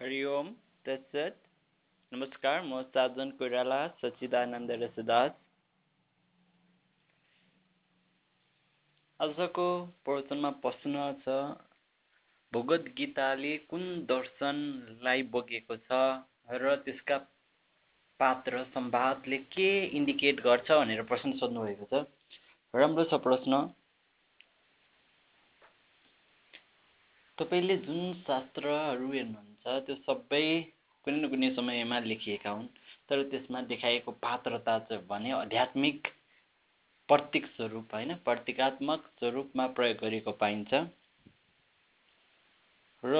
हरि ओम तत्सत। नमस्कार म साधन कोइराला सच्चिदानन्द रसदास। आजको प्रवचनमा प्रश्न छ भगवत गीताले कुन दर्शनलाई बोकेको छ र त्यसका पात्र सम्वादले के इन्डिकेट गर्छ भनेर प्रश्न सोध्नुभएको छ। राम्रो छ प्रश्न। तपाईँले जुन शास्त्रहरू हेर्नुहुन्छ त्यो सबै कुनै न कुनै समयमा लेखिएका हुन्। तर त्यसमा देखाइएको पात्रता चाहिँ भने आध्यात्मिक प्रतीक स्वरूप होइन प्रतीकात्मक स्वरूपमा प्रयोग गरेको पाइन्छ। र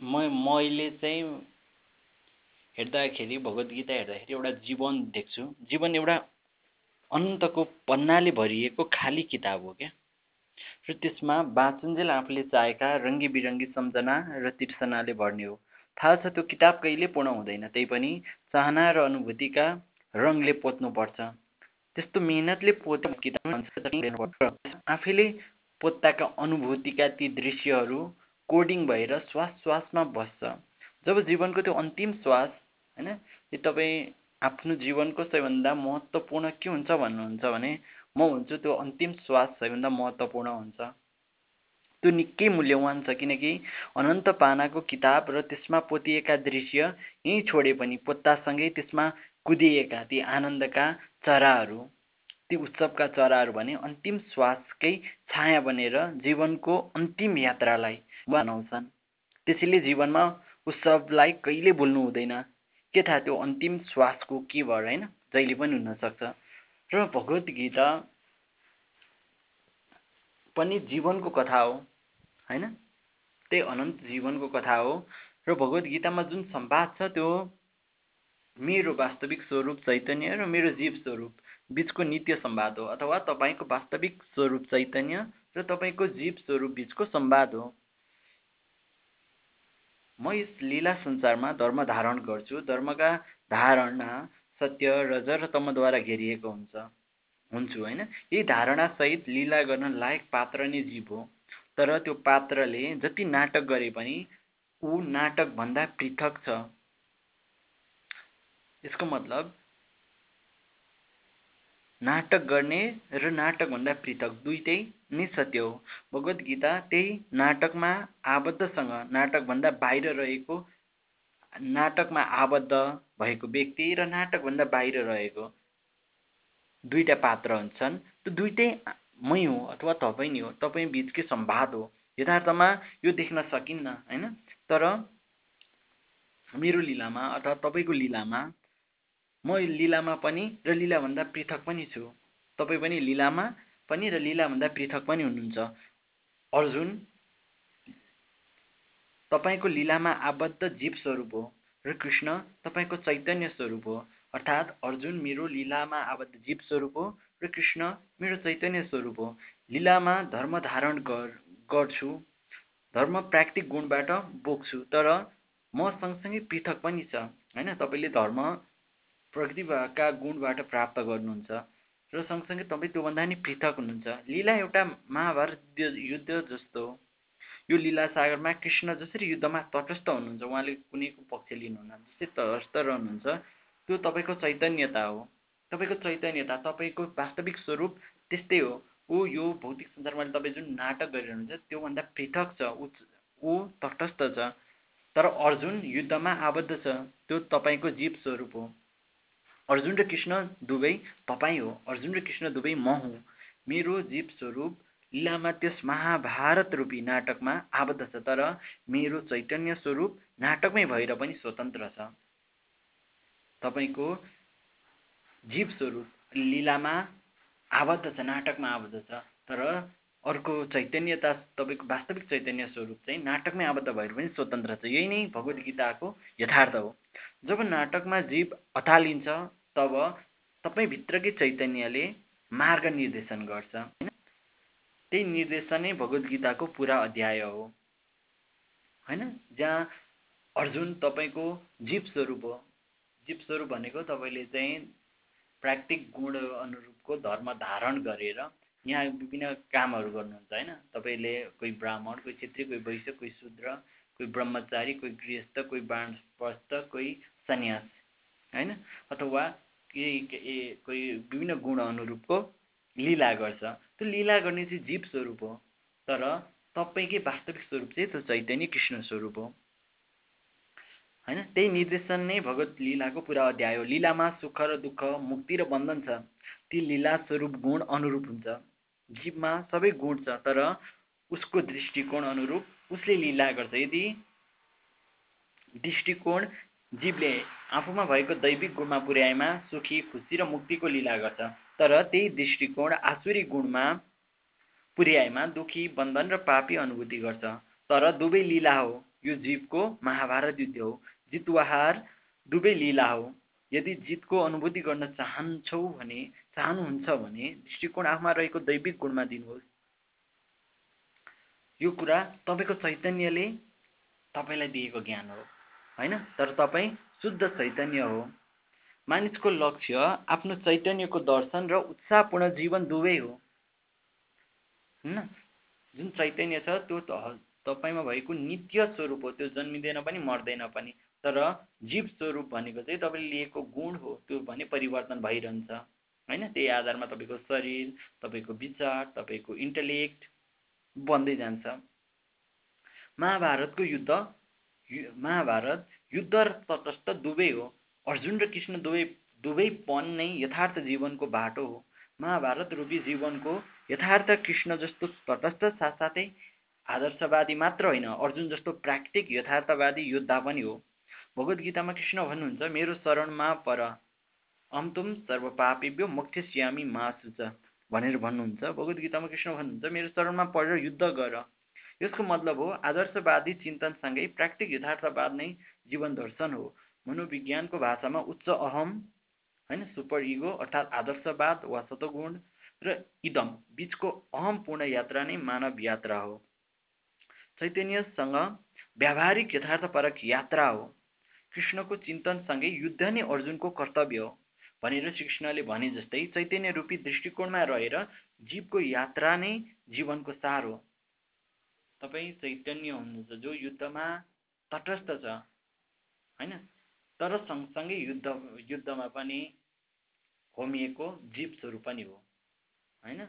म मैले चाहिँ हेर्दाखेरि भगवद् गीता हेर्दाखेरि एउटा जीवन देख्छु। जीवन एउटा अनन्तको पन्नाले भरिएको खाली किताब हो क्या? र त्यसमा बाँचुन्जेल आफूले चाहेका रङ्गी बिरङ्गी सम्झना र तिर्सनाले भर्ने हो। थाहा छ त्यो किताब कहिले पूर्ण हुँदैन त्यही पनि चाहना र अनुभूतिका रङले पोत्नुपर्छ। त्यस्तो मेहनतले पोत किताब आफैले पोत्ताका अनुभूतिका ती दृश्यहरू कोडिङ भएर श्वास श्वासमा बस्छ। जब जीवनको त्यो अन्तिम श्वास होइन त्यो तपाईँ आफ्नो जीवनको सबैभन्दा महत्त्वपूर्ण के हुन्छ भन्नुहुन्छ भने म हुन्छु त्यो अन्तिम श्वास सबैभन्दा महत्त्वपूर्ण हुन्छ। त्यो निकै मूल्यवान छ किनकि अनन्त पानाको किताब र त्यसमा पोतिएका दृश्य यहीँ छोडे पनि पोत्तासँगै त्यसमा कुदिएका ती आनन्दका चराहरू ती उत्सवका चराहरू भने अन्तिम श्वासकै छाया बनेर जीवनको अन्तिम यात्रालाई बनाउँछन्। त्यसैले जीवनमा उत्सवलाई कहिले भुल्नु हुँदैन। के थाहा त्यो अन्तिम श्वासको के भयो होइन? जहिले पनि हुनसक्छ। र भगवत गीता पनि जीवनको कथा हो होइन? त्यही अनन्त जीवनको कथा हो र भगवत गीतामा जुन सम्वाद छ त्यो मेरो वास्तविक स्वरूप चैतन्य र मेरो जीव स्वरूप बिचको नित्य सम्वाद हो अथवा तपाईँको वास्तविक स्वरूप चैतन्य र तपाईँको जीव स्वरूप बिचको सम्वाद हो। म यस लीला संसारमा धर्म धारण गर्छु। धर्मका धारणा सत्य र तमद्वारा घेरिएको हुन्छ। हुन्छु होइन? यही धारणासहित लीला गर्न लायक पात्र नै जीव हो। तर त्यो पात्रले जति नाटक गरे पनि ऊ नाटकभन्दा पृथक छ। यसको मतलब नाटक गर्ने र नाटकभन्दा पृथक दुइटै नै सत्य हो। भगवद् गीता त्यही नाटकमा आबद्धसँग नाटकभन्दा बाहिर रहेको नाटकमा आबद्ध भएको व्यक्ति र नाटकभन्दा बाहिर रहेको दुईवटा पात्र हुन्छन्। त्यो दुइटै मै हो अथवा तपाईँ नै हो तपाईँ बिचकै सम्वाद हो। यथार्थमा यो देख्न सकिन्न होइन? तर मेरो लिलामा अथवा तपाईँको लिलामा म लिलामा पनि र लिलाभन्दा पृथक पनि छु। तपाईँ पनि लिलामा पनि र लिलाभन्दा पृथक पनि हुनुहुन्छ। अर्जुन तपाईँको लीलामा आबद्ध जीव स्वरूप हो र कृष्ण तपाईँको चैतन्य स्वरूप हो। अर्थात् अर्जुन मेरो लीलामा आबद्ध जीव स्वरूप हो र कृष्ण मेरो चैतन्य स्वरूप हो। लीलामा धर्म धारण गर गर्छु। धर्म प्राकृतिक गुणबाट बोक्छु तर म सँगसँगै पृथक पनि छ होइन? तपाईँले धर्म प्रकृतिका गुणबाट प्राप्त गर्नुहुन्छ र सँगसँगै तपाईँ त्योभन्दा नि पृथक हुनुहुन्छ। लीला एउटा महाभारत युद्ध जस्तो हो। यो लीला सागरमा कृष्ण जसरी युद्धमा तटस्थ हुनुहुन्छ उहाँले कुनैको पक्ष लिनुहुन्न जस्तै तटस्थ रहनुहुन्छ त्यो तपाईँको चैतन्यता हो। तपाईँको चैतन्यता तपाईँको वास्तविक स्वरूप त्यस्तै हो। ऊ यो भौतिक संसारमा तपाईँ जुन नाटक गरिरहनुहुन्छ त्योभन्दा पृथक छ ऊ ऊ तटस्थ छ। तर अर्जुन युद्धमा आबद्ध छ त्यो तपाईँको जीव स्वरूप हो। अर्जुन र कृष्ण दुवै तपाईँ हो। अर्जुन र कृष्ण दुवै म हुँ। मेरो जीव स्वरूप लीलामा त्यस महाभारत रूपी नाटकमा आबद्ध छ तर मेरो चैतन्य स्वरूप नाटकमै भएर पनि स्वतन्त्र छ। तपाईँको जीव स्वरूप लीलामा आबद्ध छ नाटकमा आबद्ध छ तर अर्को चैतन्यता तपाईँको वास्तविक चैतन्य स्वरूप चाहिँ नाटकमै आबद्ध भएर पनि स्वतन्त्र छ। यही नै भगवद् गीताको यथार्थ हो। जब नाटकमा जीव अतालिन्छ तब तपाईँभित्रकै चैतन्यले मार्ग निर्देशन गर्छ। होइन त्यही निर्देशन नै भगवद्गीताको पुरा अध्याय हो। होइन? जहाँ अर्जुन तपाईँको जीव स्वरूप हो। जीव स्वरूप भनेको तपाईँले चाहिँ प्राकृतिक गुण अनुरूपको धर्म धारण गरेर यहाँ विभिन्न कामहरू गर्नुहुन्छ होइन? तपाईँले कोही ब्राह्मण कोही क्षेत्री कोही वैश्य कोही शूद्र कोही ब्रह्मचारी कोही गृहस्थ कोही बाणस्पस्त कोही सन्यास होइन? अथवा केही कोही विभिन्न गुण अनुरूपको लीला गर्छ। त्यो लीला गर्ने चाहिँ जीव स्वरूप हो तर तपाईँकै वास्तविक स्वरूप चाहिँ त्यो चैतन्य कृष्ण स्वरूप हो। होइन? त्यही निर्देशन नै भगवत लीलाको पुरा अध्याय हो। लीलामा सुख र दुःख मुक्ति र बन्धन छ। ती लीला स्वरूप गुण अनुरूप हुन्छ। जीवमा सबै गुण छ तर उसको दृष्टिकोण अनुरूप उसले लीला गर्छ। यदि दृष्टिकोण जीवले आफूमा भएको दैविक गुणमा पुर्याएमा सुखी खुसी र मुक्तिको लीला गर्छ। तर त्यही दृष्टिकोण आसुरी गुणमा पुर्याएमा दुखी बन्धन र पापी अनुभूति गर्छ। तर दुवै लीला हो। यो जीवको महाभारत युद्ध हो। जितुवाहार दुवै लीला हो। यदि जितको अनुभूति गर्न चाहन्छौ भने चाहनुहुन्छ भने दृष्टिकोण आफूमा रहेको दैविक गुणमा दिनुहोस्। यो कुरा तपाईँको चैतन्यले तपाईँलाई दिएको ज्ञान हो। होइन? तर तपाईँ शुद्ध चैतन्य हो। मानिसको लक्ष्य आफ्नो चैतन्यको दर्शन र उत्साहपूर्ण जीवन दुवै हो। होइन जुन चैतन्य छ त्यो तपाईँमा भएको नित्य स्वरूप हो त्यो जन्मिँदैन पनि मर्दैन पनि। तर जीव स्वरूप भनेको चाहिँ तपाईँले लिएको गुण हो त्यो भने परिवर्तन भइरहन्छ। होइन? त्यही आधारमा तपाईँको शरीर तपाईँको विचार तपाईँको इन्टेलेक्ट बन्दै जान्छ। महाभारतको युद्ध महाभारत युद्ध र तटस्थ दुवै हो। अर्जुन र कृष्ण दुवै दुवैपन नै यथार्थ जीवनको बाटो हो। महाभारत रूपी जीवनको यथार्थ कृष्ण जस्तो तटस्थ साथसाथै आदर्शवादी मात्र होइन अर्जुन जस्तो प्राकृतिक यथार्थवादी योद्धा पनि हो। भगवद् गीतामा कृष्ण भन्नुहुन्छ मेरो शरणमा पर सर्व पापेभ्यो मोक्षस्यामी मासुच भनेर भन्नुहुन्छ। भगवद् गीतामा कृष्ण भन्नुहुन्छ मेरो शरणमा परेर युद्ध गर। यसको मतलब हो आदर्शवादी चिन्तनसँगै प्राकृतिक यथार्थवाद नै जीवन दर्शन हो। मनोविज्ञानको भाषामा उच्च अहम होइन सुपर इगो अर्थात् आदर्शवाद वा सतगुण र इदम बिचको अहमपूर्ण यात्रा नै मानव यात्रा हो। चैतन्यसँग व्यावहारिक यथार्थपरक यात्रा हो। कृष्णको चिन्तनसँगै युद्ध नै अर्जुनको कर्तव्य हो भनेर श्रीकृष्णले भने जस्तै चैतन्य रूपी दृष्टिकोणमा रहेर जीवको यात्रा नै जीवनको सार हो। तपाईँ चैतन्य हुनुहुन्छ जो युद्धमा तटस्थ छ होइन तर सँगसँगै युद्ध युद्धमा पनि होमिएको जीव स्वरूप पनि हो होइन?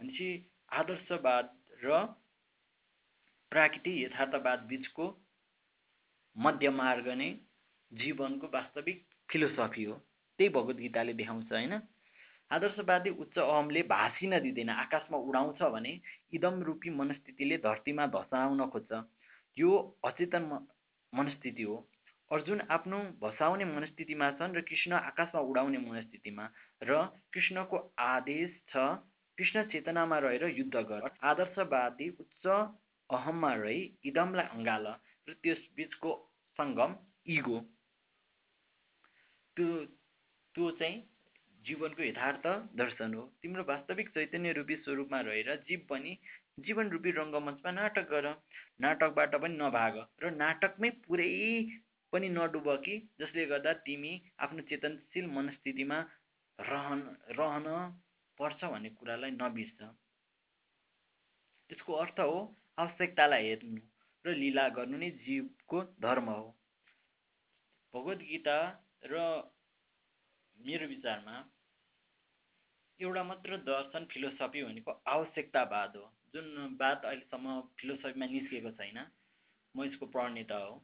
भनेपछि आदर्शवाद र प्राकृतिक यथार्थवाद बिचको मध्य मार्ग नै जीवनको वास्तविक फिलोसफी हो। त्यही भगवद् गीताले देखाउँछ होइन? आदर्शवादी उच्च अहमले भाँसिन दिँदैन आकाशमा उडाउँछ भने इदम रूपी मनस्थितिले धरतीमा धसाउन खोज्छ। यो अचेतन मनस्थिति हो। अर्जुन आफ्नो भसाउने मनस्थितिमा छन् र कृष्ण आकाशमा उडाउने मनस्थितिमा र कृष्णको आदेश छ कृष्ण चेतनामा रहेर युद्ध गर। आदर्शवादी उच्च अहममा रही इदमलाई अँगाल र त्यस बिचको सङ्गम इगो। त्यो त्यो चाहिँ जीवनको यथार्थ दर्शन हो। तिम्रो वास्तविक चैतन्य रूपी स्वरूपमा रहेर जीव पनि जीवन रूपी रङ्गमञ्चमा नाटक गर। नाटकबाट पनि नभाग र नाटकमै पुरै पनि नडुब कि जसले गर्दा तिमी आफ्नो चेतनशील मनस्थितिमा रहन रहन पर्छ भन्ने कुरालाई नबिर्छ यसको अर्थ हो आवश्यकतालाई हेर्नु र लीला गर्नु नै जीवको धर्म हो। भगवद् गीता र मेरो विचारमा एउटा मात्र दर्शन फिलोसफी भनेको आवश्यकतावाद हो। जुन वाद अहिलेसम्म फिलोसफीमा निस्केको छैन म यसको प्रणेता हो।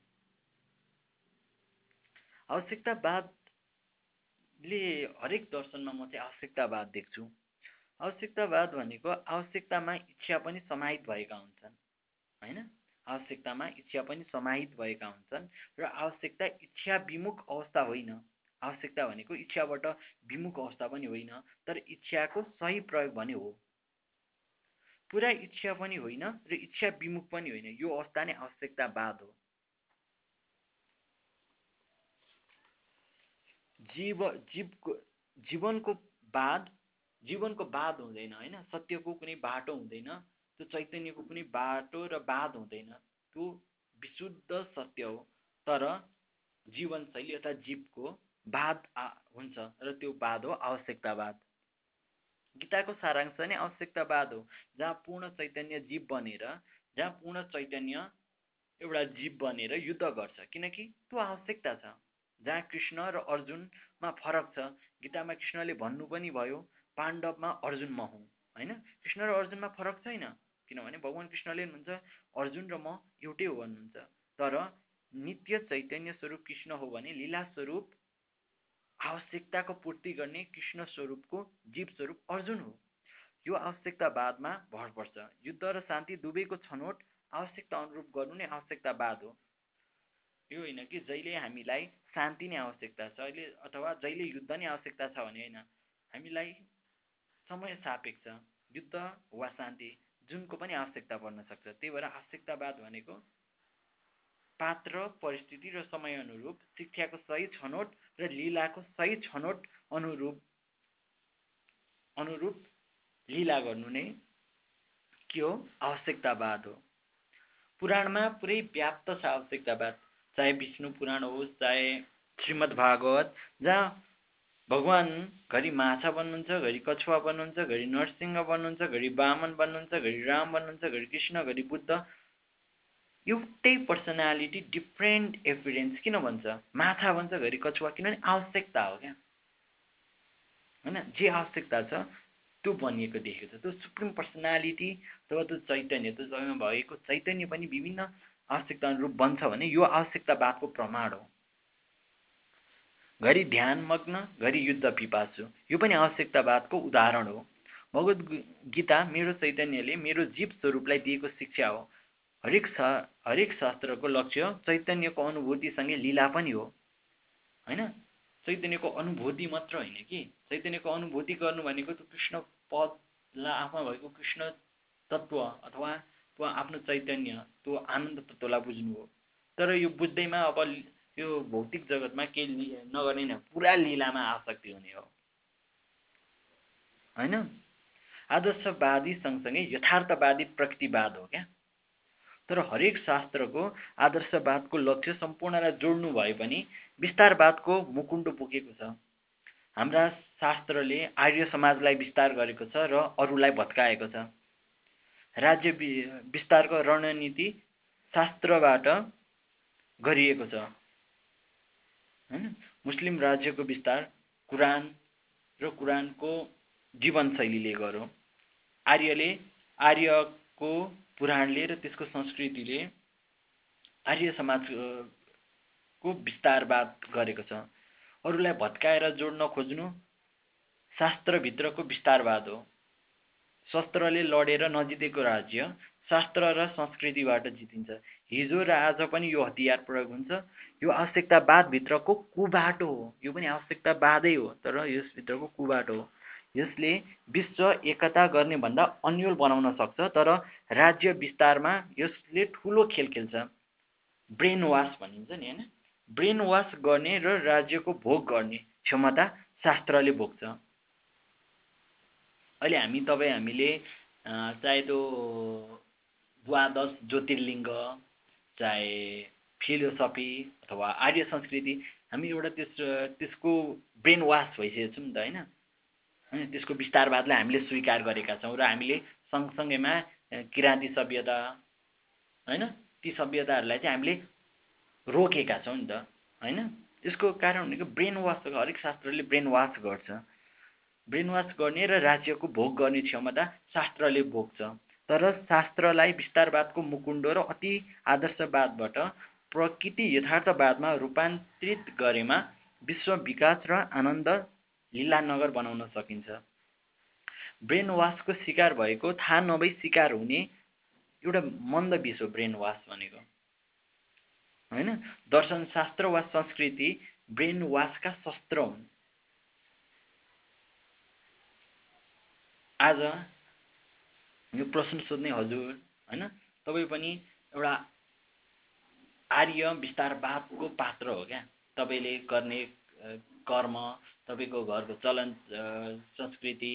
आवश्यकतावादले हरेक दर्शनमा म चाहिँ आवश्यकतावाद देख्छु। आवश्यकतावाद भनेको आवश्यकतामा इच्छा पनि समाहित भएका हुन्छन् होइन? आवश्यकतामा इच्छा पनि समाहित भएका हुन्छन् र आवश्यकता इच्छा विमुख अवस्था होइन। आवश्यकता भनेको इच्छाबाट विमुख अवस्था पनि होइन तर इच्छाको सही प्रयोग भने हो। पुरा इच्छा पनि होइन र इच्छा विमुख पनि होइन यो अवस्था नै आवश्यकतावाद हो। जीव जीवको जीवनको बाद जीवनको बाद हुँदैन होइन? सत्यको कुनै बाटो हुँदैन त्यो चैतन्यको कुनै बाटो र बाध हुँदैन। त्यो विशुद्ध सत्य हो तर जीवनशैली अर्थात् जीवको बाध हुन्छ र त्यो बाध हो आवश्यकतावाद। गीताको सारांश नै आवश्यकतावाद हो। जहाँ पूर्ण चैतन्य जीव बनेर जहाँ पूर्ण चैतन्य एउटा जीव बनेर युद्ध गर्छ किनकि त्यो आवश्यकता छ। जहाँ कृष्ण र अर्जुनमा फरक छ गीतामा कृष्णले भन्नु पनि भयो पाण्डवमा अर्जुन म हुँ। होइन? कृष्ण र अर्जुनमा फरक छैन किनभने भगवान् कृष्णले हुनुहुन्छ अर्जुन र म एउटै हो भन्नुहुन्छ। तर नित्य चैतन्य स्वरूप कृष्ण हो भने लीला स्वरूप आवश्यकताको पूर्ति गर्ने कृष्ण स्वरूपको जीव स्वरूप अर्जुन हो। यो आवश्यकतावादमा भर पर्छ। युद्ध र शान्ति दुवैको छनौट आवश्यकता अनुरूप गर्नु नै आवश्यकतावाद हो। यो होइन कि जहिले हामीलाई शान्ति नै आवश्यकता छ अहिले अथवा जहिले युद्ध नै आवश्यकता छ भने होइन हामीलाई समय सापेक्ष युद्ध वा शान्ति जुनको पनि आवश्यकता पर्न सक्छ। त्यही भएर आवश्यकतावाद भनेको पात्र परिस्थिति र समय अनुरूप शिक्षाको सही छनौट र लीलाको सही छनौट अनुरूप अनुरूप लीला गर्नु नै के हो? आवश्यकतावाद हो। पुराणमा पुरै व्याप्त छ आवश्यकतावाद। चाहे विष्णु पुराण होस् चाहे श्रीमद् भागवत जहाँ भगवान् घरि माछा बन्नुहुन्छ घरि कछुवा बन्नुहुन्छ घरि नरसिंह बन्नुहुन्छ घरि बामन बन्नुहुन्छ घरि राम बन्नुहुन्छ घरि कृष्ण घरि बुद्ध एउटै पर्सनालिटी डिफ्रेन्ट एपिरेन्स किन भन्छ? माछा भन्छ घरि कछुवा किनभने आवश्यकता हो क्या? होइन? जे आवश्यकता छ त्यो बनिएको देखेको छ। त्यो सुप्रिम पर्सनालिटी अथवा त्यो चैतन्य त्यो जग्गामा भएको चैतन्य पनि विभिन्न आवश्यकता अनुरूप बन्छ भने यो आवश्यकतावादको प्रमाण हो। घरि ध्यान मग्न घरि युद्ध पिपासु यो पनि आवश्यकतावादको उदाहरण हो। भगवद् गीता मेरो चैतन्यले मेरो जीव स्वरूपलाई दिएको शिक्षा हो। हरेक हरेक शास्त्रको लक्ष्य चैतन्यको अनुभूतिसँगै लीला पनि हो। होइन? चैतन्यको अनुभूति मात्र होइन कि? चैतन्यको अनुभूति गर्नु भनेको त्यो कृष्ण पदलाई आफूमा भएको कृष्ण तत्त्व अथवा त्यो आफ्नो चैतन्य त्यो आनन्द तत्त्वलाई बुझ्नु हो। तर यो बुझ्दैमा अब यो भौतिक जगतमा केही नगर्ने न पुरा लीलामा आसक्ति हुने हो। होइन? आदर्शवादी सँगसँगै यथार्थवादी प्रकृतिवाद हो क्या? तर हरेक शास्त्रको आदर्शवादको लक्ष्य सम्पूर्णलाई जोड्नु भए पनि विस्तारवादको मुकुण्डो पुगेको छ। हाम्रा शास्त्रले आर्य समाजलाई विस्तार गरेको छ र अरूलाई भत्काएको छ। राज्य विस्तारको रणनीति शास्त्रबाट गरिएको छ। होइन? मुस्लिम राज्यको विस्तार कुरान र कुरानको जीवनशैलीले गरौँ आर्यले आर्यको पुराणले र त्यसको संस्कृतिले आर्य समाजको विस्तारवाद गरेको छ। अरूलाई भत्काएर जोड्न खोज्नु शास्त्रभित्रको विस्तारवाद हो। शस्त्रले लडेर नजितेको राज्य शास्त्र र संस्कृतिबाट जितिन्छ। हिजो र आज पनि यो हतियार प्रयोग हुन्छ। यो आवश्यकतावादभित्रको कुबाटो हो। यो पनि आवश्यकतावादै हो तर यसभित्रको कुबाटो हो। यसले विश्व एकता गर्ने भन्दा अन्यल बनाउन सक्छ तर राज्य विस्तारमा यसले ठुलो खेल खेल्छ। ब्रेन वास भनिन्छ नि होइन? ब्रेन वास गर्ने र राज्यको भोग गर्ने क्षमता शास्त्रले भोग्छ। अहिले हामी तपाईँ हामीले चाहे त्यो द्वादश ज्योतिर्लिङ्ग चाहे फिलोसफी अथवा आर्य संस्कृति हामी एउटा त्यस त्यसको ब्रेन वास भइसकेको छौँ नि त होइन? होइन त्यसको विस्तारवादलाई हामीले स्वीकार गरेका छौँ र हामीले सँगसँगैमा किराँती सभ्यता होइन? ती सभ्यताहरूलाई चाहिँ हामीले रोकेका छौँ नि त होइन? त्यसको कारण भनेको ब्रेन वास हरेक शास्त्रले ब्रेन वास गर्छ। ब्रेन वास गर्ने र राज्यको भोग गर्ने क्षमता शास्त्रले भोग्छ। तर शास्त्रलाई विस्तारवादको मुकुण्डो र अति आदर्शवादबाट प्रकृति यथार्थवादमा रूपान्तरित गरेमा विश्व विकास र आनन्द लीलानगर बनाउन सकिन्छ। ब्रेन वासको शिकार भएको थाहा नभई शिकार हुने एउटा मन्द विष हो ब्रेन वास भनेको। होइन? दर्शनशास्त्र वा संस्कृति ब्रेन वासका शस्त्र हुन्। आज यो प्रश्न सोध्ने हजुर होइन? तपाईँ पनि एउटा आर्य विस्तारवादको पात्र हो क्या? तपाईँले गर्ने कर्म तपाईँको घरको चलन संस्कृति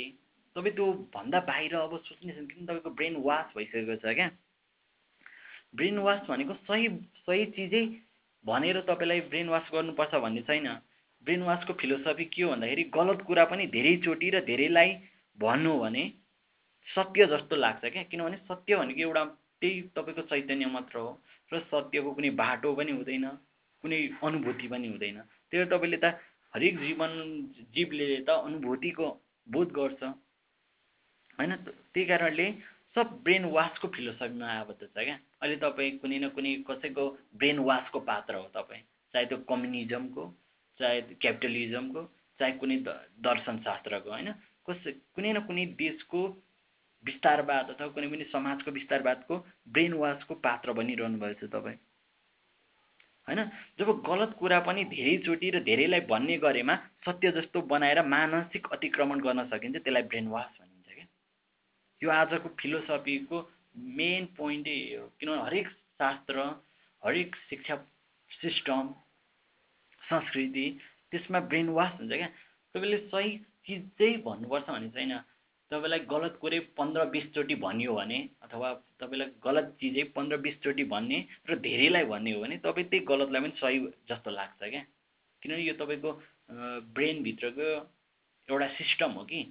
तपाईँ त्यो भन्दा बाहिर अब सोच्नेछन् किन तपाईँको ब्रेन वास भइसकेको छ क्या? ब्रेन वास भनेको सही सही चिजै भनेर तपाईँलाई ब्रेन वास गर्नुपर्छ भन्ने छैन। ब्रेन वासको फिलोसफी के हो भन्दाखेरि गलत कुरा पनि धेरैचोटि र धेरैलाई भन्नु भने सत्य जस्तो लाग्छ क्या। किनभने सत्य भनेको एउटा त्यही तपाईँको चैतन्य मात्र हो र सत्यको कुनै बाटो पनि हुँदैन कुनै अनुभूति पनि हुँदैन। त्यो तपाईँले त हरेक जीवन जीवले त अनुभूतिको बोध गर्छ। होइन त्यही कारणले सब ब्रेन वासको फिलोसफीमा आबद्ध छ क्या। अहिले तपाईँ कुनै न कुनै कसैको ब्रेन वासको पात्र हो तपाईँ। चाहे त्यो कम्युनिजमको चाहे क्यापिटलिजमको चाहे कुनै दर्शनशास्त्रको होइन? कसै कुनै न कुनै देशको विस्तारवाद अथवा कुनै पनि समाजको विस्तारवादको ब्रेन वासको पात्र बनिरहनु भएको छ तपाईँ। होइन? जब गलत कुरा पनि धेरैचोटि र धेरैलाई भन्ने गरेमा सत्य जस्तो बनाएर मानसिक अतिक्रमण गर्न सकिन्छ त्यसलाई ब्रेन वास भनिन्छ क्या। यो आजको फिलोसफीको मेन पोइन्टै हो। किनभने हरेक शास्त्र हरेक शिक्षा सिस्टम संस्कृति त्यसमा ब्रेन वास हुन्छ क्या। तपाईँले सही चिज चाहिँ भन्नुपर्छ भने चाहिँ तपाईँलाई गलत कुरै पन्ध्र बिसचोटि भनियो भने अथवा तपाईँलाई गलत चिजै पन्ध्र बिसचोटि भन्ने र धेरैलाई भन्ने हो भने तपाईँ त्यही गलतलाई पनि सही जस्तो लाग्छ क्या। किनभने यो तपाईँको ब्रेनभित्रको एउटा सिस्टम हो कि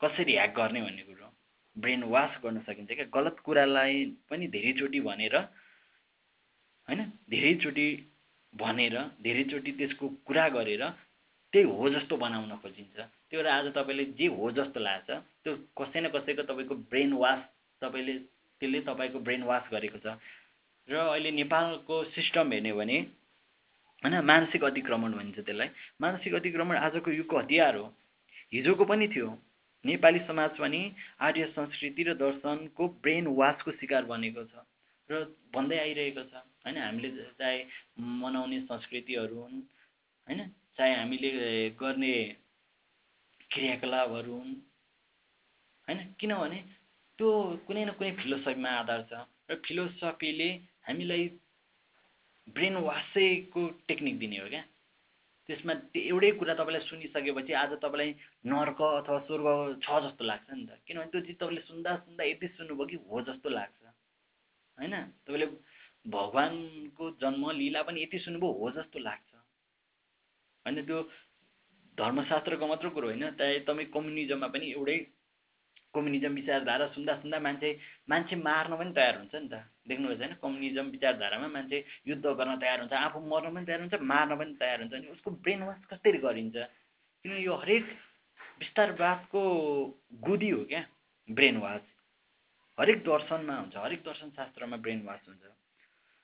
कसरी ह्याक गर्ने भन्ने कुरो ब्रेन वास गर्न सकिन्छ क्या। गलत कुरालाई पनि धेरैचोटि भनेर होइन धेरैचोटि भनेर धेरैचोटि त्यसको कुरा गरेर त्यही हो जस्तो बनाउन खोजिन्छ। त्यो भएर आज तपाईँले जे हो जस्तो लाग्छ। त्यो कसै न कसैको तपाईँको ब्रेन वास तपाईँले त्यसले तपाईँको ब्रेन वास गरेको छ। र अहिले नेपालको सिस्टम हेर्ने भने होइन मानसिक अतिक्रमण भनिन्छ त्यसलाई। मानसिक अतिक्रमण आजको युगको हतियार हो। हिजोको पनि थियो। नेपाली समाज पनि आर्य संस्कृति र दर्शनको ब्रेन वासको शिकार बनेको छ। र भन्दै आइरहेको छ होइन हामीले चाहे मनाउने संस्कृतिहरू हुन् होइन चाहे हामीले गर्ने क्रियाकलापहरू हुन्। होइन? किनभने त्यो कुनै न कुनै फिलोसफीमा आधार छ र फिलोसफीले हामीलाई ब्रेन वासैको टेक्निक दिने हो क्या। त्यसमा त्यो एउटै कुरा तपाईँलाई सुनिसकेपछि आज तपाईँलाई नर्क अथवा स्वर्ग छ जस्तो लाग्छ नि त। किनभने त्यो चिज तपाईँले सुन्दा सुन्दा यति सुन्नुभयो कि हो जस्तो लाग्छ। होइन? तपाईँले भगवान्को जन्म लीला पनि यति सुन्नुभयो हो जस्तो लाग्छ। होइन त्यो धर्मशास्त्रको मात्र कुरो होइन चाहे तपाईँ कम्युनिजममा पनि एउटै कम्युनिजम विचारधारा सुन्दा सुन्दा मान्छे मान्छे मार्न पनि तयार हुन्छ नि त। देख्नुभएको छैन? कम्युनिजम विचारधारामा मान्छे युद्ध गर्न तयार हुन्छ आफू मर्न पनि तयार हुन्छ मार्न पनि तयार हुन्छ। अनि उसको ब्रेन वास कसरी गरिन्छ? किनभने यो हरेक विस्तारवादको गुदी हो क्या ब्रेन वास हरेक दर्शनमा हुन्छ हरेक दर्शन शास्त्रमा ब्रेन वास हुन्छ।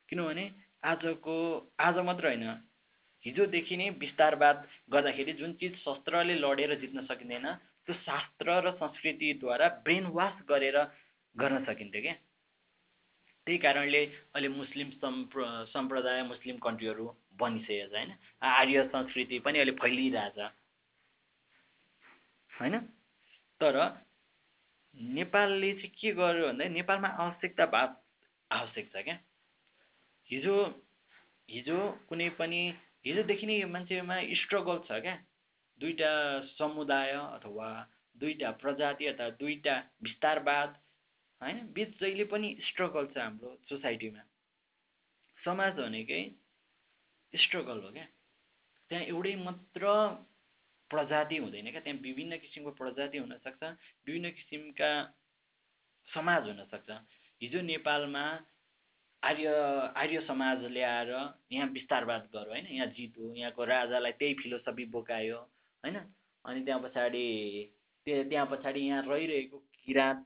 किनभने आजको आज मात्र होइन हिजोदेखि नै विस्तारवाद गर्दाखेरि जुन चिज शस्त्रले लडेर जित्न सकिँदैन त्यो शास्त्र र संस्कृतिद्वारा ब्रेन वास गरेर गर्न सकिन्थ्यो क्या। त्यही कारणले अहिले मुस्लिम सम्प्र सम्प्रदाय मुस्लिम कन्ट्रीहरू बनिसकेको छ होइन? आर्य संस्कृति पनि अहिले फैलिरहेछ। होइन? तर नेपालले चाहिँ के गर्यो भन्दा नेपालमा आवश्यकता भा आवश्यक छ क्या। हिजो हिजो कुनै पनि हिजोदेखि नै मान्छेमा स्ट्रगल छ क्या। दुईवटा समुदाय अथवा दुईवटा प्रजाति अथवा दुईवटा विस्तारवाद होइन? बिच जहिले पनि स्ट्रगल छ हाम्रो सोसाइटीमा समाज भनेकै स्ट्रगल हो क्या। त्यहाँ एउटै मात्र प्रजाति हुँदैन क्या। त्यहाँ विभिन्न किसिमको प्रजाति हुनसक्छ विभिन्न किसिमका समाज हुनसक्छ। हिजो नेपालमा आर्य आर्य समाज ल्याएर यहाँ विस्तारवाद गऱ्यो होइन? यहाँ जित्यो यहाँको राजालाई त्यही फिलोसफी बोकायो होइन? अनि त्यहाँ पछाडि त्यहाँ पछाडि यहाँ रहिरहेको किराँत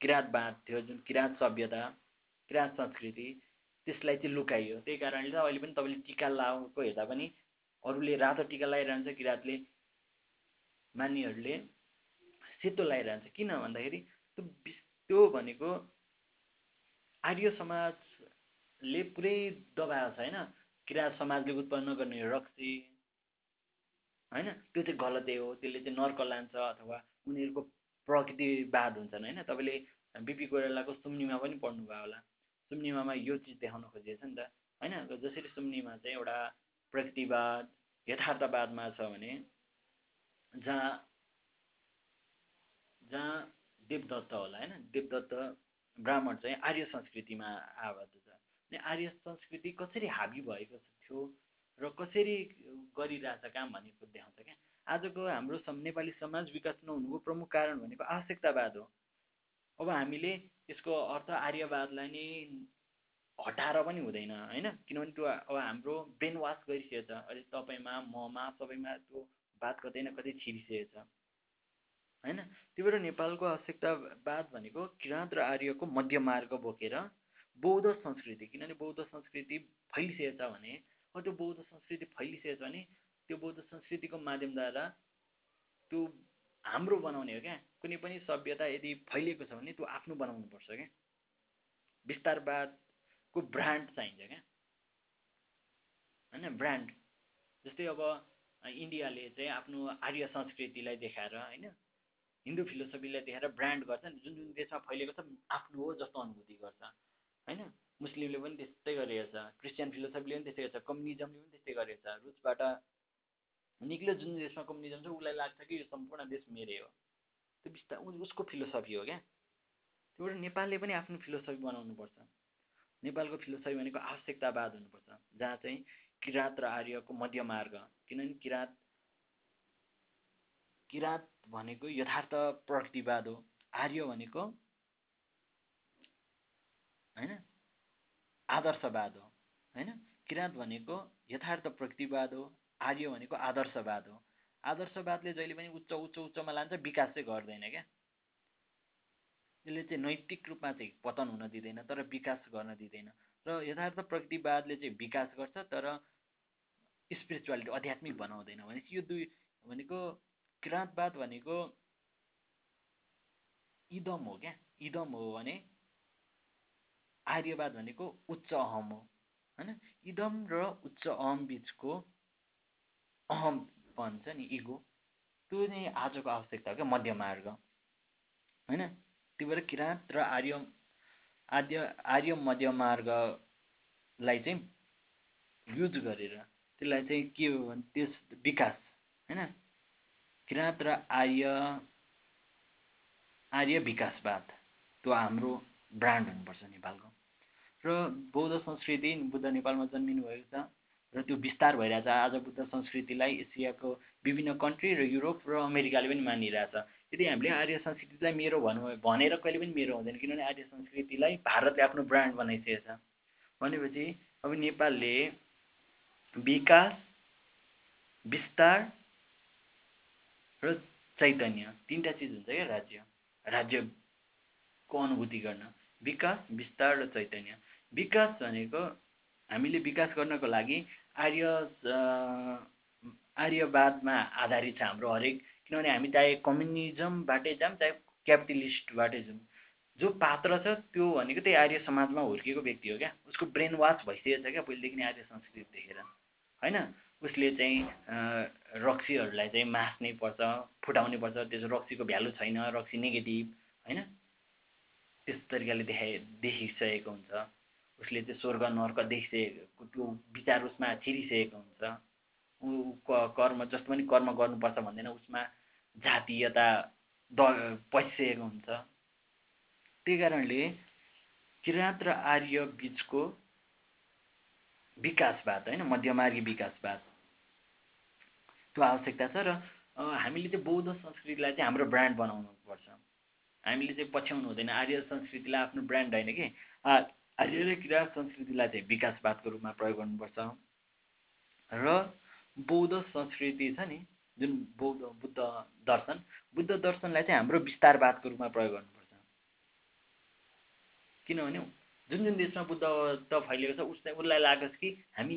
किराँतवाद थियो जुन किराँत सभ्यता किराँत संस्कृति त्यसलाई चाहिँ लुकाइयो। त्यही कारणले त अहिले पनि तपाईँले टिका लगाएको हेर्दा पनि अरूले रातो टिका लगाइरहन्छ किराँतले मान्नेहरूले सेतो लगाइरहन्छ किन भन्दाखेरि त्यो त्यो भनेको आर्य समाजले पुरै दबाएको छ होइन? किराँत समाजले उत्पन्न गर्ने रक्सी होइन? त्यो चाहिँ गलतै हो। त्यसले चाहिँ नर्क लान्छ अथवा उनीहरूको प्रकृतिवाद हुन्छन् होइन? तपाईँले बिपी कोइरालाको सुम्निमा पनि पढ्नुभयो होला। सुम्निमामा यो चिज देखाउन खोजिएको छ नि त होइन? जसरी सुम्निमा चाहिँ एउटा प्रकृतिवाद यथार्थवादमा छ भने जहाँ जहाँ देवदत्त होला होइन? देवदत्त ब्राह्मण चाहिँ आर्य संस्कृतिमा आबद्ध छ अनि आर्य संस्कृति कसरी हाबी भएको थियो र कसरी गरिरहेछ काम भन्ने कुरो देखाउँछ क्या? आजको हाम्रो नेपाली समाज विकास नहुनुको प्रमुख कारण भनेको आवश्यकतावाद हो। अब हामीले यसको अर्थ आर्यवादलाई नै हटाएर पनि हुँदैन होइन? किनभने त्यो अब हाम्रो ब्रेन वास गरिसकेको छ अहिले तपाईँमा ममा सबैमा त्यो बात कतै न कतै छिरिसकेको छ होइन? त्यही भएर नेपालको आवश्यकतावाद भनेको किराँत र आर्यको मध्य मार्ग बोकेर बौद्ध संस्कृति किनभने बौद्ध संस्कृति फैलिसकेको छ भने त्यो बौद्ध संस्कृति फैलिसकेको छ भने त्यो बौद्ध संस्कृतिको माध्यमद्वारा त्यो हाम्रो बनाउने हो क्या? कुनै पनि सभ्यता यदि फैलिएको छ भने त्यो आफ्नो बनाउनुपर्छ क्या? विस्तारवादको ब्रान्ड चाहिन्छ क्या? होइन? ब्रान्ड। जस्तै अब इन्डियाले चाहिँ आफ्नो आर्य संस्कृतिलाई देखाएर होइन? हिन्दू फिलोसफीलाई देखाएर ब्रान्ड गर्छ नि जुन जुन देशमा फैलिएको छ आफ्नो हो जस्तो अनुभूति गर्छ। होइन? मुस्लिमले पनि त्यस्तै गरेको छ क्रिस्चियन फिलोसफीले पनि त्यस्तै गर्छ कम्युनिजमले पनि त्यस्तै गरेको छ रुसबाट निक्ल्यो जुन देशमा कम्युनिजम छ उसलाई लाग्छ कि यो सम्पूर्ण देश मेरै हो। त्यो बिस्ता उसको फिलोसफी हो क्या? त्यही नेपालले पनि आफ्नो फिलोसफी बनाउनुपर्छ। नेपालको फिलोसफी भनेको आवश्यकतावाद हुनुपर्छ जहाँ चाहिँ किराँत र आर्यको मध्य मार्ग किनभने किराँत किराँत भनेको यथार्थ प्रतिवाद हो आर्य भनेको होइन आदर्शवाद हो होइन? किराँत भनेको यथार्थ प्रतिवाद हो आर्य भनेको आदर्शवाद हो। आदर्शवादले जहिले पनि उच्च उच्च उच्चमा लान्छ विकास चाहिँ गर्दैन क्या। यसले चाहिँ नैतिक रूपमा चाहिँ पतन हुन दिँदैन तर विकास गर्न दिँदैन। र यथार्थ प्रतिवादले चाहिँ विकास गर्छ तर स्पिरिचुअलिटी आध्यात्मिक बनाउँदैन। भनेपछि यो दुई भनेको किराँतवाद भनेको इदम हो क्या? इदम हो भने आर्यवाद भनेको उच्च अहम हो होइन? इदम र उच्च अहम बिचको अहम भन्छ नि इगो। त्यो नै आजको आवश्यकता हो क्या मध्य मार्ग होइन? त्यही भएर किराँत र आर्य आद्य आर्य मध्य मार्गलाई चाहिँ युज गरेर त्यसलाई चाहिँ के हो भने त्यस विकास होइन? किराँत र आर्य आर्य विकासवाद त्यो हाम्रो ब्रान्ड हुनुपर्छ नेपालको। र बौद्ध संस्कृति बुद्ध नेपालमा जन्मिनु भएको छ र त्यो विस्तार भइरहेछ। आज बुद्ध संस्कृतिलाई एसियाको विभिन्न कन्ट्री र युरोप र अमेरिकाले पनि मानिरहेछ। यदि हामीले आर्य संस्कृतिलाई मेरो भनौँ भनेर कहिले पनि मेरो हुँदैन किनभने आर्य संस्कृतिलाई भारतले आफ्नो ब्रान्ड बनाइसकेको छ भनेपछि अब नेपालले विकास विस्तार र चैतन्य तिनवटा चिज हुन्छ क्या राज्य। राज्यको अनुभूति गर्न। विकास विस्तार र चैतन्य। विकास भनेको हामीले विकास गर्नको लागि आर्य आर्यवादमा आधारित छ हाम्रो हरेक। किनभने हामी चाहे कम्युनिजमबाटै जाऊँ चाहे क्यापिटलिस्टबाटै जाउँ जो पात्र छ त्यो भनेको त्यही आर्य समाजमा हुर्किएको व्यक्ति हो क्या। उसको ब्रेन वास भइसकेको छ क्या पहिलेदेखि आर्य संस्कृति देखेर। होइन? उसले चाहिँ रक्सीहरूलाई चाहिँ मास्नै पर्छ फुटाउनै पर्छ। त्यसो रक्सीको भ्यालु छैन रक्सी नेगेटिभ होइन? त्यस्तो तरिकाले देखाइ देखिसकेको हुन्छ। उसले चाहिँ स्वर्ग नर्क देखिसकेको त्यो विचार उसमा छिरिसकेको हुन्छ। ऊ कर्म जस्तो पनि कर्म गर्नुपर्छ भन्दैन उसमा जातीयता द पसिसकेको हुन्छ। त्यही कारणले किराँत र आर्य बिचको विकासवाद होइन मध्यमार्गी विकासवाद त्यो आवश्यकता छ र हामीले चाहिँ बौद्ध संस्कृतिलाई चाहिँ हाम्रो ब्रान्ड बनाउनु पर्छ हामीले चाहिँ पछ्याउनु हुँदैन। आर्य संस्कृतिलाई आफ्नो ब्रान्ड होइन कि? आर्य र किराँत संस्कृतिलाई चाहिँ विकासवादको रूपमा प्रयोग गर्नुपर्छ। र बौद्ध संस्कृति छ नि जुन बौद्ध बुद्ध दर्शन बुद्ध दर्शनलाई चाहिँ हाम्रो विस्तारवादको रूपमा प्रयोग गर्नुपर्छ। किनभने जुन जुन देशमा बुद्ध फैलिएको छ उसलाई उसलाई लागोस् कि हामी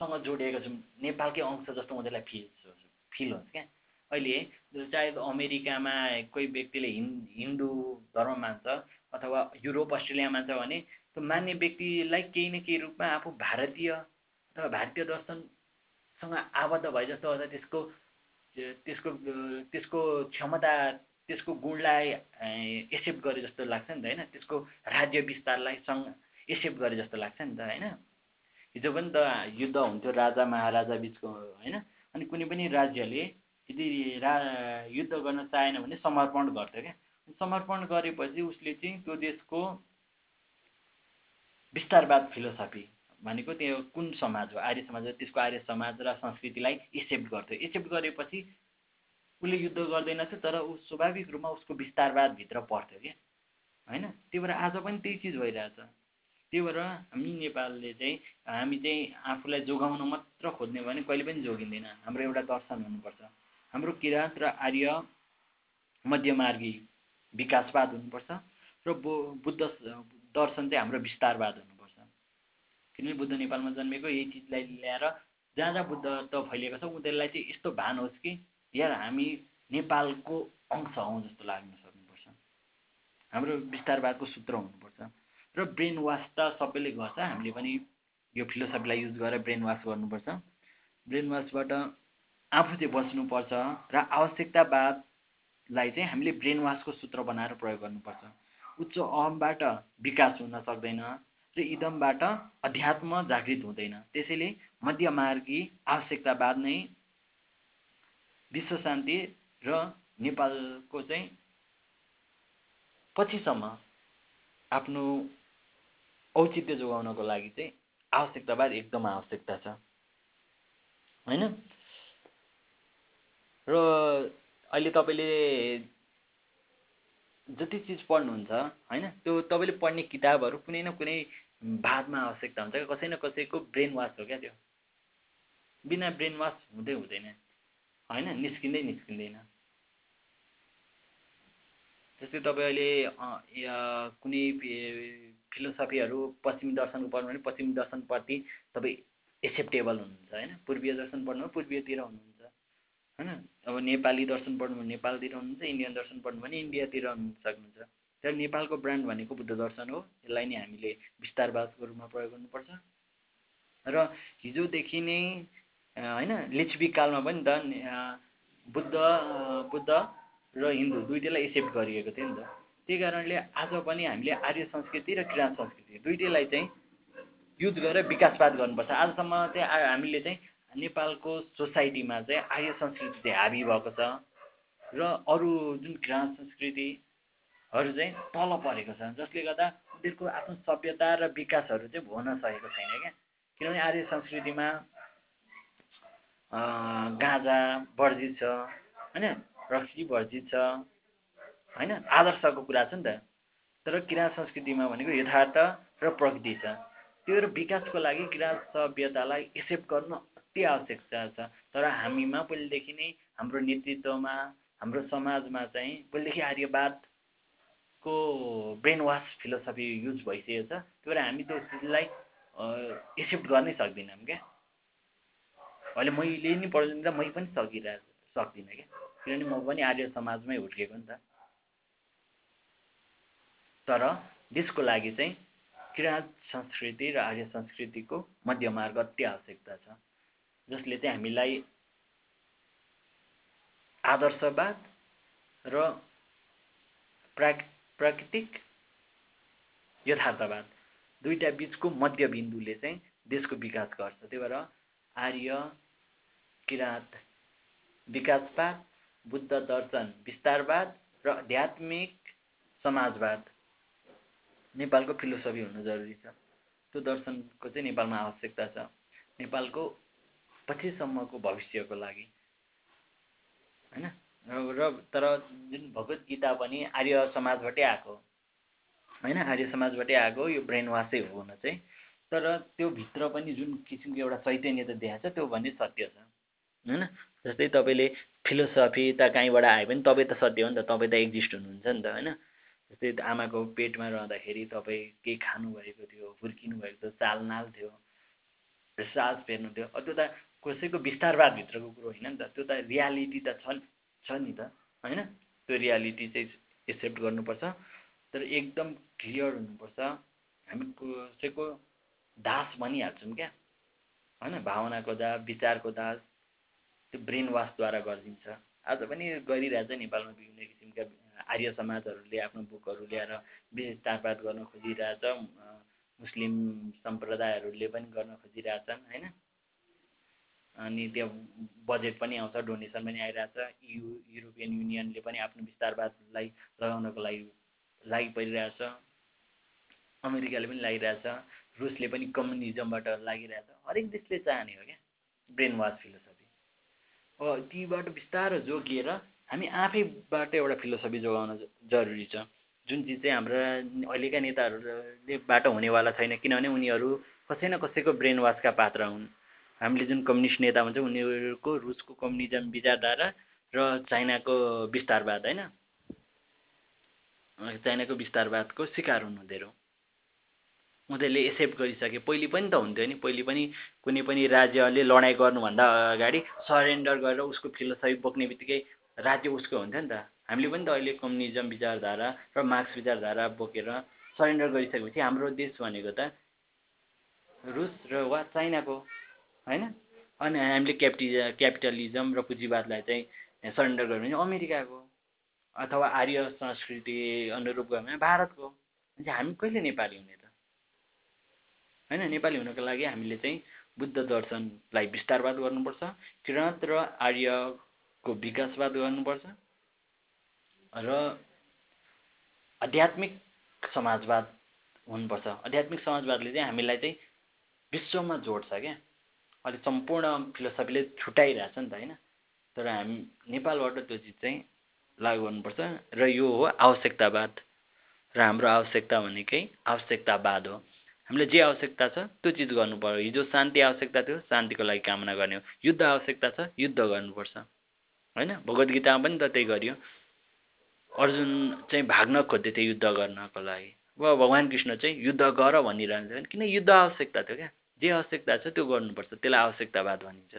नेपालसँग जोडिएको छौँ। नेपालकै अंश जस्तो उनीहरूलाई फिल फिल हुन्छ क्या। अहिले चाहे अमेरिकामा कोही व्यक्तिले हिन् हिन्दू धर्म मान्छ अथवा युरोप अस्ट्रेलिया मान्छ भने त्यो मान्ने व्यक्तिलाई केही न केही रूपमा आफू भारतीय अथवा भारतीय दर्शनसँग आबद्ध भए जस्तो अथवा त्यसको त्यसको त्यसको क्षमता त्यसको गुणलाई एक्सेप्ट गरे जस्तो लाग्छ नि त होइन? त्यसको राज्य विस्तारलाई सँग एक्सेप्ट गरे जस्तो लाग्छ नि त होइन? हिजो पनि त युद्ध हुन्थ्यो राजा महाराजा बिचको होइन? अनि कुनै पनि राज्यले यदि रा युद्ध गर्न चाहेन भने समर्पण गर्थ्यो क्या। समर्पण गरेपछि उसले चाहिँ त्यो देशको विस्तारवाद फिलोसफी भनेको त्यो कुन समाज हो? आर्य समाज हो। त्यसको आर्य समाज र संस्कृतिलाई एक्सेप्ट गर्थ्यो। एक्सेप्ट गरेपछि उसले युद्ध गर्दैनथ्यो तर ऊ स्वाभाविक रूपमा उसको विस्तारवादभित्र पर्थ्यो क्या। होइन? त्यही भएर आज पनि त्यही चिज भइरहेछ। त्यही भएर हामी नेपालले चाहिँ हामी चाहिँ आफूलाई जोगाउन मात्र खोज्ने भने कहिले पनि जोगिँदैन। हाम्रो एउटा दर्शन हुनुपर्छ। हाम्रो किराँत र आर्य मध्यमार्गी विकासवाद हुनुपर्छ र बो बुद्ध दर्शन चाहिँ हाम्रो विस्तारवाद हुनुपर्छ। किनभने बुद्ध नेपालमा जन्मेको यही चिजलाई ल्याएर जहाँ जहाँ बुद्ध त फैलिएको छ उनीहरूलाई चाहिँ यस्तो भान होस् कि यार हामी नेपालको अंश हौँ जस्तो लाग्न सक्नुपर्छ। हाम्रो विस्तारवादको सूत्र हुनुपर्छ। र ब्रेन वास त सबैले गर्छ। हामीले पनि यो फिलोसफीलाई युज गरेर ब्रेन वास गर्नुपर्छ। ब्रेन वासबाट आफू चाहिँ बच्नुपर्छ र आवश्यकतावादलाई चाहिँ हामीले ब्रेन वासको सूत्र बनाएर प्रयोग गर्नुपर्छ। उच्च अहमबाट विकास हुन सक्दैन र इदमबाट अध्यात्म जागृत हुँदैन। त्यसैले मध्यमार्गी आवश्यकतावाद नै विश्व शान्ति र नेपालको चाहिँ पछिसम्म आफ्नो औचित्य जोगाउनको लागि चाहिँ आवश्यकतावाद एकदम आवश्यकता छ। होइन? र अहिले तपाईँले जति चिज पढ्नुहुन्छ होइन त्यो तपाईँले पढ्ने किताबहरू कुनै न कुनै बादमा आवश्यकता हुन्छ कसै न कसैको ब्रेन वास हो क्या त्यो। बिना ब्रेन वास हुँदै हुँदैन होइन निस्किँदै निस्किँदैन। जस्तै तपाईँ अहिले कुनै फिलोसफीहरू पश्चिमी दर्शनको पढ्नु भने पश्चिमी दर्शनप्रति तपाईँ एक्सेप्टेबल हुनुहुन्छ होइन? पूर्वीय दर्शन पढ्नु भने पूर्वीयतिर हुनुहुन्छ होइन? अब नेपाली दर्शन पढ्नु भने नेपालतिर हुनुहुन्छ इन्डियन दर्शन पढ्नु भने इन्डियातिर हुनु सक्नुहुन्छ। तर नेपालको ब्रान्ड भनेको बुद्ध दर्शन हो यसलाई नै हामीले विस्तारवादको रूपमा प्रयोग गर्नुपर्छ। र हिजोदेखि नै होइन लिच्छवी कालमा पनि त बुद्ध बुद्ध र हिन्दू दुइटैलाई एक्सेप्ट गरिएको थियो नि त। त्यही कारणले आज पनि हामीले आर्य संस्कृति र किराँत संस्कृति दुइटैलाई चाहिँ युज गरेर विकासवाद गर्नुपर्छ। आजसम्म चाहिँ हामीले चाहिँ नेपालको सोसाइटीमा चाहिँ आर्य संस्कृति चाहिँ हाबी भएको छ र अरू जुन किराँत संस्कृतिहरू चाहिँ तल परेको छ जसले गर्दा उनीहरूको आफ्नो सभ्यता र विकासहरू चाहिँ हुन सकेको छैन क्या। किनभने आर्य संस्कृतिमा गाँजा वर्जित छ होइन? रक्सी वर्जित छ होइन? आदर्शको कुरा छ नि त। तर किराँत संस्कृतिमा भनेको यथार्थ र प्रकृति छ। त्यो विकासको लागि किराँत सभ्यतालाई एक्सेप्ट गर्न अति आवश्यकता छ। तर हामीमा पहिलेदेखि नै हाम्रो नेतृत्वमा हाम्रो समाजमा चाहिँ पहिलेदेखि आर्यवादको ब्रेन वास फिलोसफी युज भइसकेको छ। त्यही भएर हामी त्यो चिजलाई एक्सेप्ट गर्नै सक्दैनौँ क्या। अहिले मैले नि पढ्दा मै पनि सकिरहेको सक्दिनँ क्या। किनभने म पनि आर्य समाजमै हुर्केको नि त। तर त्यसको लागि चाहिँ किराँत संस्कृति र आर्य संस्कृतिको मध्यमार्ग अति आवश्यकता छ। जसले चाहिँ हामीलाई आदर्शवाद र प्राक प्राकृतिक यथार्थवाद दुईवटा बिचको मध्यबिन्दुले चाहिँ देशको विकास गर्छ। त्यही भएर आर्य किराँत विकासवाद बुद्ध दर्शन विस्तारवाद र आध्यात्मिक समाजवाद नेपालको फिलोसफी हुनु जरुरी छ। त्यो दर्शनको चाहिँ नेपालमा आवश्यकता छ। नेपालको पछिसम्मको भविष्यको लागि। होइन? र तर जुन भगवत गीता पनि आर्य समाजबाटै आएको होइन? आर्य समाजबाटै आएको यो ब्रेन वासै हो हुन चाहिँ। तर त्यो भित्र पनि जुन किसिमको एउटा चैतन्य त देखाएको छ त्यो भने सत्य छ। होइन? जस्तै तपाईँले फिलोसफी त कहीँबाट आयो भने तपाईँ त सत्य हो नि त तपाईँ त एक्जिस्ट हुनुहुन्छ नि त होइन? जस्तै आमाको पेटमा रहँदाखेरि तपाईँ केही खानुभएको थियो हुर्किनु भएको थियो चालनाल थियो सास फेर्नु थियो त्यो त कसैको विस्तारवादभित्रको कुरो होइन नि त। त्यो त रियालिटी त छ छ नि त होइन? त्यो रियालिटी चाहिँ एक्सेप्ट गर्नुपर्छ। तर एकदम क्लियर हुनुपर्छ। हामी कसैको दास भनिहाल्छौँ क्या होइन? भावनाको दास विचारको दास त्यो ब्रेन वासद्वारा गरिदिन्छ आज पनि गरिरहेछ नेपालमा विभिन्न किसिमका आर्य समाजहरूले आफ्नो बुकहरू ल्याएर विस्तारवाद गर्न खोजिरहेछ मुस्लिम सम्प्रदायहरूले पनि गर्न खोजिरहेछन् होइन? अनि त्यो बजेट पनि आउँछ डोनेसन पनि आइरहेछ यु युरोपियन युनियनले पनि आफ्नो विस्तारवादलाई लगाउनको लागि लागि परिरहेछ अमेरिकाले पनि लागिरहेछ रुसले पनि कम्युनिजमबाट लागिरहेछ हरेक देशले चाहने हो क्या ब्रेन वास फिलोसफी। अब तीबाट बिस्तारो जोगिएर हामी आफैबाट एउटा फिलोसफी जोगाउन जरुरी छ। जुन चिज चाहिँ हाम्रा अहिलेका नेताहरूलेबाट हुनेवाला छैन किनभने उनीहरू कसै न कसैको ब्रेन वासका पात्र हुन्। हामीले जुन कम्युनिस्ट नेता भन्छ उनीहरूको रुसको कम्युनिजम विचारधारा र चाइनाको विस्तारवाद होइन? चाइनाको विस्तारवादको शिकार हुनु उनीहरू। उनीहरूले एक्सेप्ट गरिसके पहिले पनि त हुन्थ्यो नि पहिले पनि कुनै पनि राज्यले लडाइँ गर्नुभन्दा अगाडि सरेन्डर गरेर उसको फिलोसफी बोक्ने बित्तिकै राज्य उसको हुन्थ्यो नि त। हामीले पनि त अहिले कम्युनिजम विचारधारा र मार्क्स विचारधारा बोकेर सरेन्डर गरिसकेपछि हाम्रो देश भनेको त रुस र वा चाइनाको होइन? अनि हामीले क्यापिटि क्यापिटलिजम र पुँजीवादलाई चाहिँ सरेन्डर गर्यो भने अमेरिकाको अथवा आर्य संस्कृति अनुरूप गयो भने भारतको। हामी कहिले नेपाली हुने त? होइन? नेपाली हुनको लागि हामीले चाहिँ बुद्ध दर्शनलाई विस्तारवाद गर्नुपर्छ। किराँत र आर्यको विकासवाद गर्नुपर्छ? र आध्यात्मिक समाजवाद हुनुपर्छ। आध्यात्मिक समाजवादले चाहिँ हामीलाई चाहिँ विश्वमा जोड्छ क्या। अहिले सम्पूर्ण फिलोसफीले छुट्याइरहेछ नि त होइन? तर हामी नेपालबाट त्यो चिज चाहिँ लागु गर्नुपर्छ। र यो हो आवश्यकतावाद। र हाम्रो आवश्यकता भनेकै आवश्यकतावाद हो। हामीलाई जे आवश्यकता छ त्यो चिज गर्नु पऱ्यो हिजो शान्ति आवश्यकता थियो शान्तिको लागि कामना गर्ने हो। युद्ध आवश्यकता छ युद्ध गर्नुपर्छ। होइन? भगवद् गीतामा पनि त त्यही गरियो। अर्जुन चाहिँ भाग्न खोज्दै थियो युद्ध गर्नको लागि। वा भगवान् कृष्ण चाहिँ युद्ध गर भनिरहन्छ किन युद्ध आवश्यकता थियो क्या? जे आवश्यकता छ त्यो गर्नुपर्छ त्यसलाई आवश्यकतावाद भनिन्छ।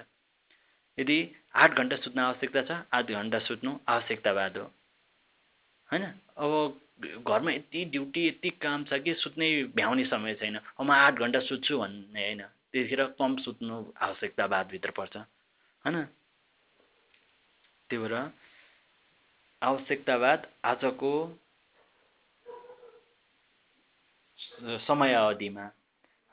यदि आठ घन्टा सुत्न आवश्यकता छ आठ घन्टा सुत्नु आवश्यकतावाद हो। होइन? अब घरमा यति ड्युटी यति काम छ कि सुत्नै भ्याउने समय छैन। अब म आठ घन्टा सुत्छु भन्ने होइन। त्यतिखेर कम सुत्नु आवश्यकतावादभित्र पर्छ। होइन? त्यही भएर आवश्यकतावाद आजको समय अवधिमा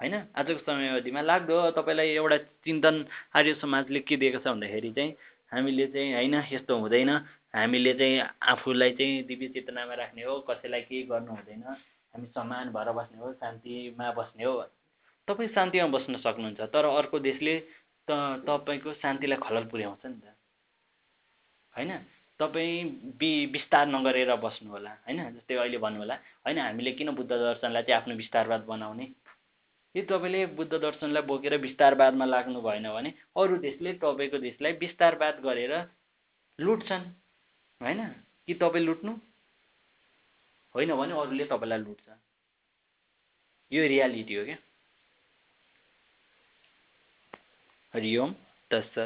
होइन? आजको समय अवधिमा लाग्दो तपाईँलाई एउटा चिन्तन आर्य समाजले के दिएको छ भन्दाखेरि चाहिँ हामीले चाहिँ होइन यस्तो हुँदैन। हामीले चाहिँ आफूलाई चाहिँ दिव्य चेतनामा राख्ने हो। कसैलाई केही गर्नु हुँदैन। हामी समान भएर बस्ने हो शान्तिमा बस्ने हो। तपाईँ शान्तिमा बस्न सक्नुहुन्छ तर अर्को देशले त तपाईँको शान्तिलाई खलल पुर्याउँछ नि त। होइन? तपाईँ बि विस्तार नगरेर बस्नु होला होइन? जस्तै अहिले भन्नु होला होइन? हामीले किन बुद्ध दर्शनलाई चाहिँ आफ्नो विस्तारवाद बनाउने? यदि तपाईँले बुद्ध दर्शनलाई बोकेर विस्तारवादमा लाग्नु भएन भने अरू देशले तपाईँको देशलाई विस्तारवाद गरेर लुट्छन् होइन? कि तपाईँ लुट्नु? होइन भने अरूले तपाईँलाई लुट्छ। यो रियालिटी हो क्या। हरिओम तत्सत।